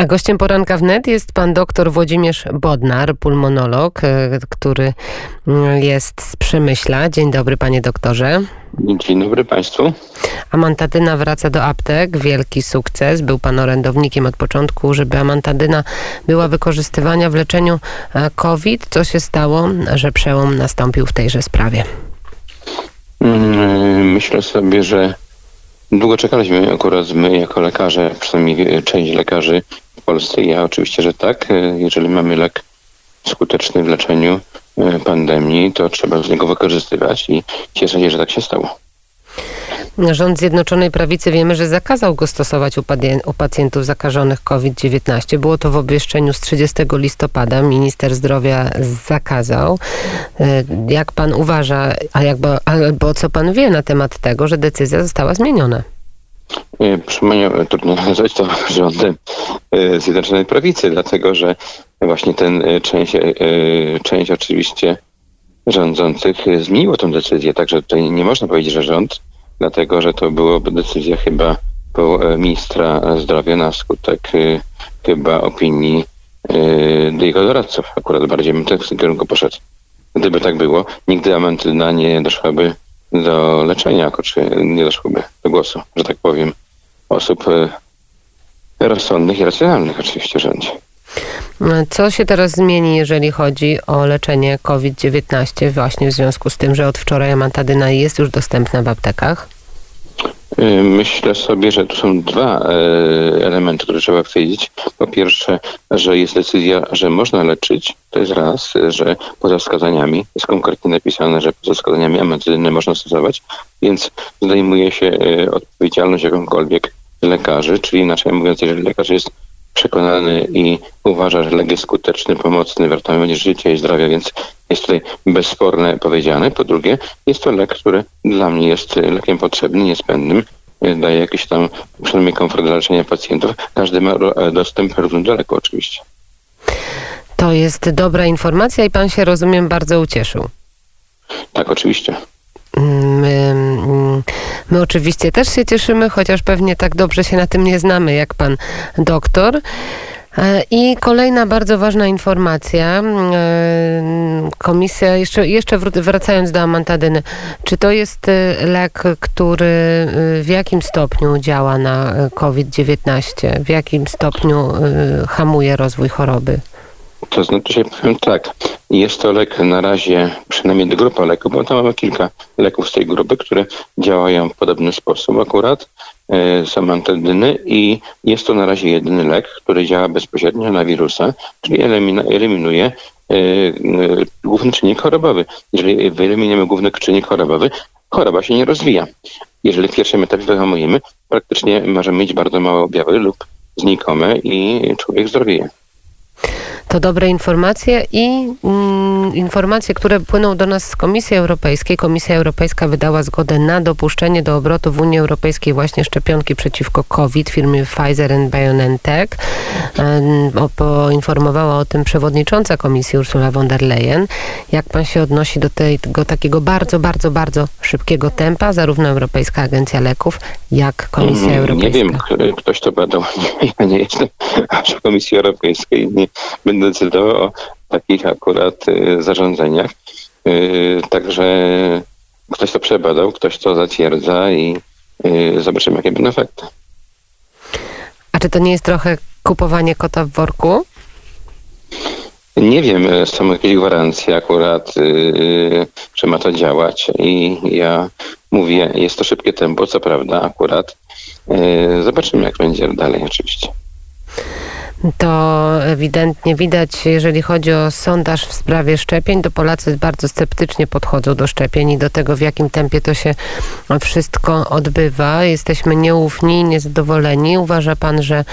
A gościem poranka wnet jest pan dr Włodzimierz Bodnar, pulmonolog, e, który mm, jest z Przemyśla. Dzień dobry panie doktorze. Dzień dobry Państwu. Amantadyna wraca do aptek. Wielki sukces. Był pan orędownikiem od początku, żeby amantadyna była wykorzystywana w leczeniu e, COVID. Co się stało, że przełom nastąpił w tejże sprawie? Mm, Myślę sobie, że długo czekaliśmy akurat my jako lekarze, przynajmniej część lekarzy w Polsce. Ja oczywiście, że tak. Jeżeli mamy lek skuteczny w leczeniu e, pandemii, to trzeba z niego wykorzystywać i cieszę się, że tak się stało. Rząd Zjednoczonej Prawicy wiemy, że zakazał go stosować u, pacjentów zakażonych COVID-19. Było to w obwieszczeniu z 30 listopada. Minister zdrowia zakazał. E, Jak pan uważa, a jakby, albo co pan wie na temat tego, że decyzja została zmieniona? E, mnie trudno nazwać to rządem e, Zjednoczonej Prawicy, dlatego że właśnie ten e, część, e, część oczywiście rządzących e, zmieniło tę decyzję, także tutaj nie można powiedzieć, że rząd, dlatego że to byłaby decyzja chyba e, ministra zdrowia na skutek e, chyba opinii e, jego doradców. Akurat bardziej bym w tym kierunku poszedł. Gdyby tak było, nigdy amantyna nie doszłaby do leczenia, czy nie doszłoby do głosu, że tak powiem, osób rozsądnych i racjonalnych oczywiście rządzie. Co się teraz zmieni, jeżeli chodzi o leczenie COVID-19 właśnie w związku z tym, że od wczoraj amantadyna jest już dostępna w aptekach? Y, Myślę sobie, że tu są dwa e, elementy, które trzeba powiedzieć. Po pierwsze, że jest decyzja, że można leczyć. To jest raz, że poza wskazaniami, jest konkretnie napisane, że poza wskazaniami ametyny można stosować, więc zdejmuje się e, odpowiedzialność jakąkolwiek lekarzy, czyli inaczej mówiąc, jeżeli lekarz jest przekonany i uważa, że lek jest skuteczny, pomocny, wartość życia i zdrowia, więc jest tutaj bezsporne powiedziane. Po drugie, jest to lek, który dla mnie jest lekiem potrzebnym, niezbędnym, daje jakiś tam przynajmniej komfort dla leczenia pacjentów. Każdy ma ro- dostęp równy do leku oczywiście. To jest dobra informacja i pan się, rozumiem, bardzo ucieszył. Tak, oczywiście. My, mm, my oczywiście też się cieszymy, chociaż pewnie tak dobrze się na tym nie znamy jak pan doktor. E, I kolejna bardzo ważna informacja. E, Komisja, jeszcze, jeszcze wracając do amantadyny, czy to jest e, lek, który w jakim stopniu działa na e, COVID-19? W jakim stopniu hamuje rozwój choroby? To znaczy powiem tak, jest to lek na razie, przynajmniej grupa leków, bo tam mamy kilka leków z tej grupy, które działają w podobny sposób akurat, e, z amantadyny i jest to na razie jedyny lek, który działa bezpośrednio na wirusa, czyli eliminuje e, e, główny czynnik chorobowy. Jeżeli wyeliminujemy główny czynnik chorobowy, choroba się nie rozwija. Jeżeli w pierwszym etapie wyhamujemy, praktycznie możemy mieć bardzo małe objawy lub znikome i człowiek zdrowieje. To dobre informacje i mm, informacje, które płyną do nas z Komisji Europejskiej. Komisja Europejska wydała zgodę na dopuszczenie do obrotu w Unii Europejskiej właśnie szczepionki przeciwko COVID firmy Pfizer BioNTech. Em, o- Poinformowała o tym przewodnicząca Komisji Ursula von der Leyen. Jak pan się odnosi do tego takiego bardzo, bardzo, bardzo szybkiego tempa, zarówno Europejska Agencja Leków, jak Komisja Mm, Europejska? Nie wiem, ktoś to badał. Ja nie jestem w Komisji Europejskiej. Nie będę decydował o takich akurat y, zarządzeniach. Y, Także ktoś to przebadał, ktoś to zatwierdza i y, zobaczymy, jakie będą efekty. A czy to nie jest trochę kupowanie kota w worku? Nie wiem, y, są jakieś gwarancje akurat, y, że ma to działać i ja mówię, jest to szybkie tempo, co prawda akurat. Y, Zobaczymy, jak będzie dalej oczywiście. To ewidentnie widać, jeżeli chodzi o sondaż w sprawie szczepień, to Polacy bardzo sceptycznie podchodzą do szczepień i do tego, w jakim tempie to się wszystko odbywa. Jesteśmy nieufni, niezadowoleni. Uważa pan, że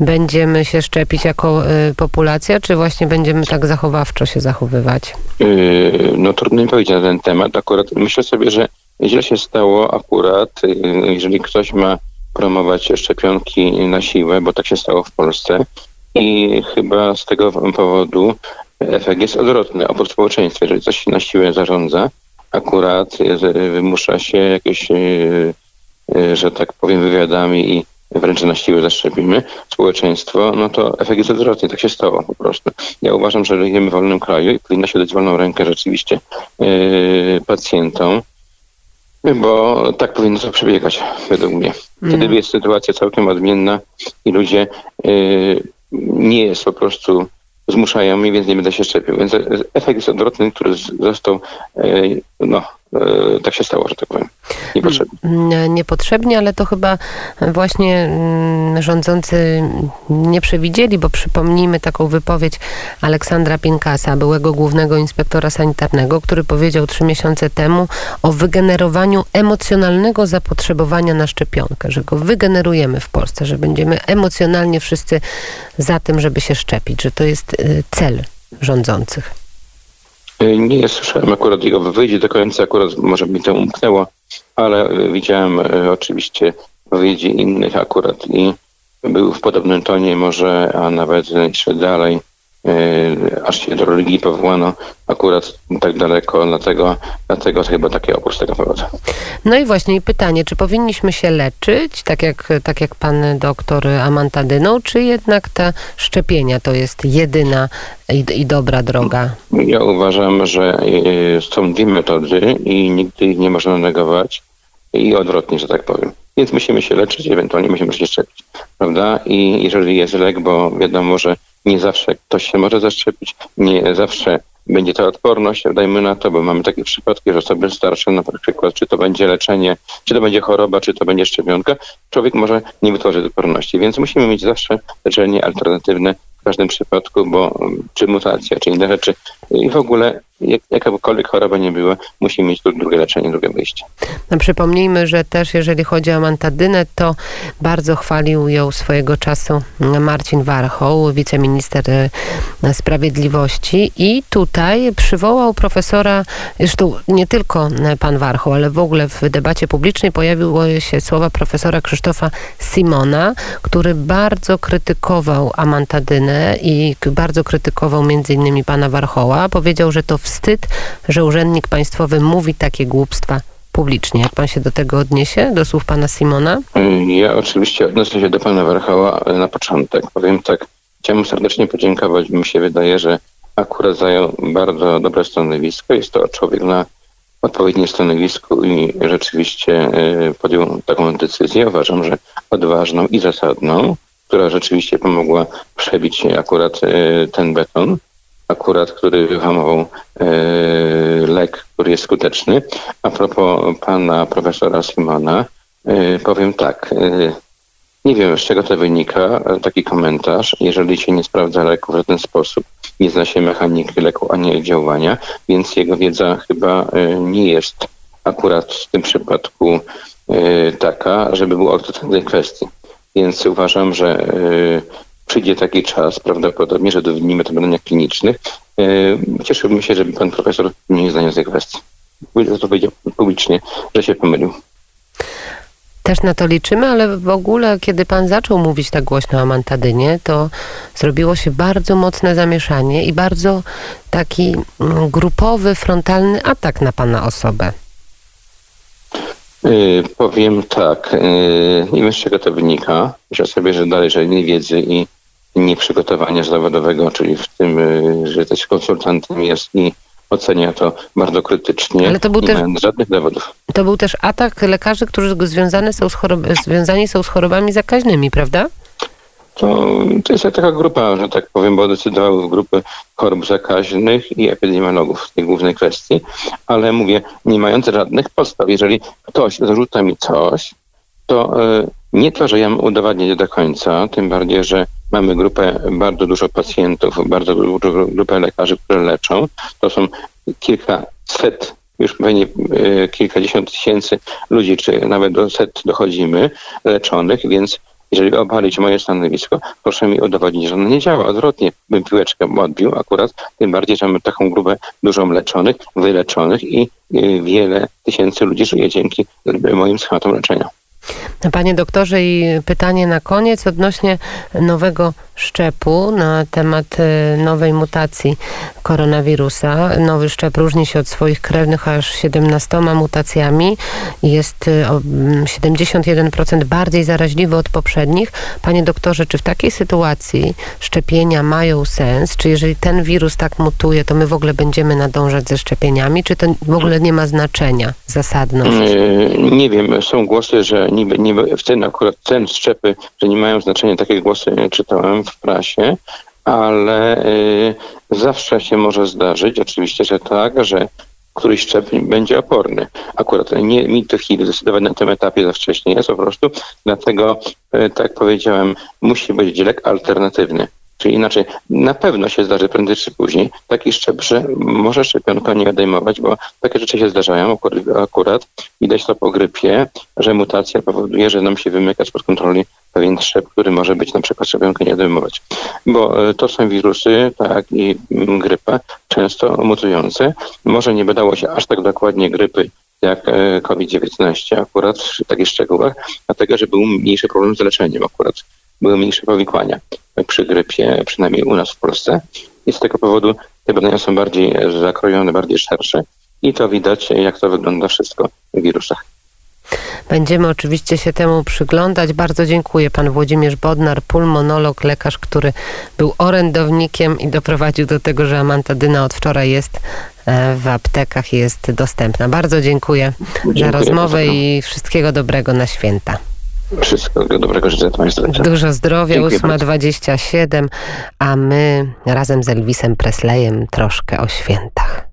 będziemy się szczepić jako y, populacja, czy właśnie będziemy tak zachowawczo się zachowywać? Yy, No trudno mi powiedzieć na ten temat. Akurat myślę sobie, że źle się stało akurat, yy, jeżeli ktoś ma promować szczepionki na siłę, bo tak się stało w Polsce i chyba z tego powodu efekt jest odwrotny. Oprócz społeczeństwa, jeżeli coś na siłę zarządza, akurat wymusza się jakieś, yy, yy, że tak powiem, wywiadami i wręcz na siłę zaszczepimy społeczeństwo, no to efekt jest odwrotny. Tak się stało po prostu. Ja uważam, że żyjemy w wolnym kraju i powinno się dać wolną rękę rzeczywiście yy, pacjentom, bo tak powinno to przebiegać według mnie. Wtedy Mm. jest sytuacja całkiem odmienna i ludzie yy, nie jest po prostu zmuszają mnie, więc nie będę się szczepił. Więc e, efekt jest odwrotny, który został, yy, no, tak się stało, że tak powiem, niepotrzebny. Mm, Niepotrzebnie, ale to chyba właśnie mm, rządzący nie przewidzieli, bo przypomnijmy taką wypowiedź Aleksandra Pienkasa, byłego głównego inspektora sanitarnego, który powiedział trzy miesiące temu o wygenerowaniu emocjonalnego zapotrzebowania na szczepionkę, że go wygenerujemy w Polsce, że będziemy emocjonalnie wszyscy za tym, żeby się szczepić, że to jest cel rządzących. Y, Nie słyszałem akurat jego wypowiedzi do końca, akurat może mi to umknęło, ale y, widziałem y, oczywiście wypowiedzi innych akurat i był w podobnym tonie może, a nawet jeszcze dalej, aż się do religii powołano akurat tak daleko, dlatego, dlatego chyba taki opór z tego powodu. No i właśnie pytanie, czy powinniśmy się leczyć, tak jak, tak jak pan doktor Amantadyną, czy jednak te szczepienia to jest jedyna i, i dobra droga? Ja uważam, że y, są dwie metody i nigdy ich nie można negować i odwrotnie, że tak powiem. Więc musimy się leczyć, ewentualnie musimy się szczepić, prawda? I jeżeli jest lek, bo wiadomo, że nie zawsze ktoś się może zaszczepić, nie zawsze będzie ta odporność, dajmy na to, bo mamy takie przypadki, że osoby starsze na przykład, czy to będzie leczenie, czy to będzie choroba, czy to będzie szczepionka, człowiek może nie wytworzyć odporności, więc musimy mieć zawsze leczenie alternatywne w każdym przypadku, bo mm, czy mutacja, czy inne rzeczy i w ogóle jak, jakakolwiek choroba nie była, musi mieć tu drugie leczenie, drugie wyjście. No, przypomnijmy, że też jeżeli chodzi o Amantadynę, to bardzo chwalił ją swojego czasu Marcin Warchoł, wiceminister e, sprawiedliwości i tutaj przywołał profesora, zresztą nie tylko e, pan Warchoł, ale w ogóle w debacie publicznej pojawiły się słowa profesora Krzysztofa Simona, który bardzo krytykował Amantadynę i bardzo krytykował między innymi pana Warchoła. Powiedział, że to wstyd, że urzędnik państwowy mówi takie głupstwa publicznie. Jak pan się do tego odniesie, do słów pana Simona? Ja oczywiście odnoszę się do pana Warchoła na początek. Powiem tak, chciałem serdecznie podziękować. Mi się wydaje, że akurat zajął bardzo dobre stanowisko. Jest to człowiek na odpowiednim stanowisku i rzeczywiście y, podjął taką decyzję. Uważam, że odważną i zasadną, która rzeczywiście pomogła przebić akurat y, ten beton, akurat który wyhamował y, lek, który jest skuteczny. A propos pana profesora Simona, y, powiem tak. y, nie wiem, z czego to wynika, e, taki komentarz. Jeżeli się nie sprawdza leku w żaden sposób, nie zna się mechaniki leku ani działania, więc jego wiedza chyba e, nie jest akurat w tym przypadku e, taka, żeby był autorytet tej kwestii. Więc uważam, że e, przyjdzie taki czas prawdopodobnie, że dowinimy to badania klinicznych. E, Cieszyłbym się, żeby pan profesor nie zdania z tej kwestii. To powiedział publicznie, że się pomylił. Też na to liczymy, ale w ogóle, kiedy pan zaczął mówić tak głośno o Mantadynie, to zrobiło się bardzo mocne zamieszanie i bardzo taki mm, grupowy, frontalny atak na pana osobę. Yy, powiem tak, nie wiem z czego to wynika. Myślę sobie, że dalej, że niewiedzy i nieprzygotowania zawodowego, czyli w tym, yy, że też konsultantem jest i ocenia to bardzo krytycznie, Ale to był nie też- żadnych dowodów. To był też atak lekarzy, którzy związane są z chorob- związani są z chorobami zakaźnymi, prawda? To, to jest taka grupa, że tak powiem, bo decydowały grupy chorób zakaźnych i epidemiologów w tej głównej kwestii, ale mówię, nie mające żadnych podstaw. Jeżeli ktoś zarzuca mi coś, to e, nie to, że ja mam udowadniać do końca, tym bardziej, że mamy grupę, bardzo dużo pacjentów, bardzo dużą grupę lekarzy, które leczą. To są kilkaset, już pewnie e, kilkadziesiąt tysięcy ludzi, czy nawet do set dochodzimy leczonych, więc jeżeli obalić moje stanowisko, proszę mi udowodnić, że ono nie działa. Odwrotnie, bym piłeczkę odbił akurat, tym bardziej, że mamy taką grupę dużą leczonych, wyleczonych i y, wiele tysięcy ludzi żyje dzięki y, moim schematom leczenia. Panie doktorze, i pytanie na koniec odnośnie nowego szczepu na temat e, nowej mutacji koronawirusa. Nowy szczep różni się od swoich krewnych aż 17 mutacjami. Jest e, o mm, 71% bardziej zaraźliwy od poprzednich. Panie doktorze, czy w takiej sytuacji szczepienia mają sens? Czy jeżeli ten wirus tak mutuje, to my w ogóle będziemy nadążać ze szczepieniami? Czy to w ogóle nie ma znaczenia, zasadność? E, Nie wiem, są głosy, że niby, niby w ten akurat ten szczepy, że nie mają znaczenia, takie głosy czytałem w prasie, ale y, zawsze się może zdarzyć, oczywiście, że tak, że któryś szczep będzie oporny. Akurat nie mi tej chwili zdecydować na tym etapie za wcześnie jest po prostu, dlatego, y, tak powiedziałem, musi być lek alternatywny. Czyli inaczej, na pewno się zdarzy prędzej czy później taki szczep, że może szczepionka nie odejmować, bo takie rzeczy się zdarzają akurat. Widać to po grypie, że mutacja powoduje, że nam się wymyka spod kontroli pewien szczep, który może być na przykład szczepionkę nie odejmować. Bo e, to są wirusy, tak i grypa, często mutujące. Może nie badało się aż tak dokładnie grypy jak e, COVID-19 akurat w takich szczegółach, dlatego że był mniejszy problem z leczeniem akurat. Były mniejsze powikłania przy grypie, przynajmniej u nas w Polsce. I z tego powodu te badania są bardziej zakrojone, bardziej szersze i to widać, jak to wygląda wszystko w wirusach. Będziemy oczywiście się temu przyglądać. Bardzo dziękuję. Pan Włodzimierz Bodnar, pulmonolog, lekarz, który był orędownikiem i doprowadził do tego, że amantadyna od wczoraj jest e, w aptekach i jest dostępna. Bardzo dziękuję, Dziękuję za rozmowę bardzo. i wszystkiego dobrego na święta. Wszystkiego dobrego życzę Państwu. Dużo zdrowia, Dziękuję bardzo. 8.27, a my razem z Elvisem Presleyem troszkę o świętach.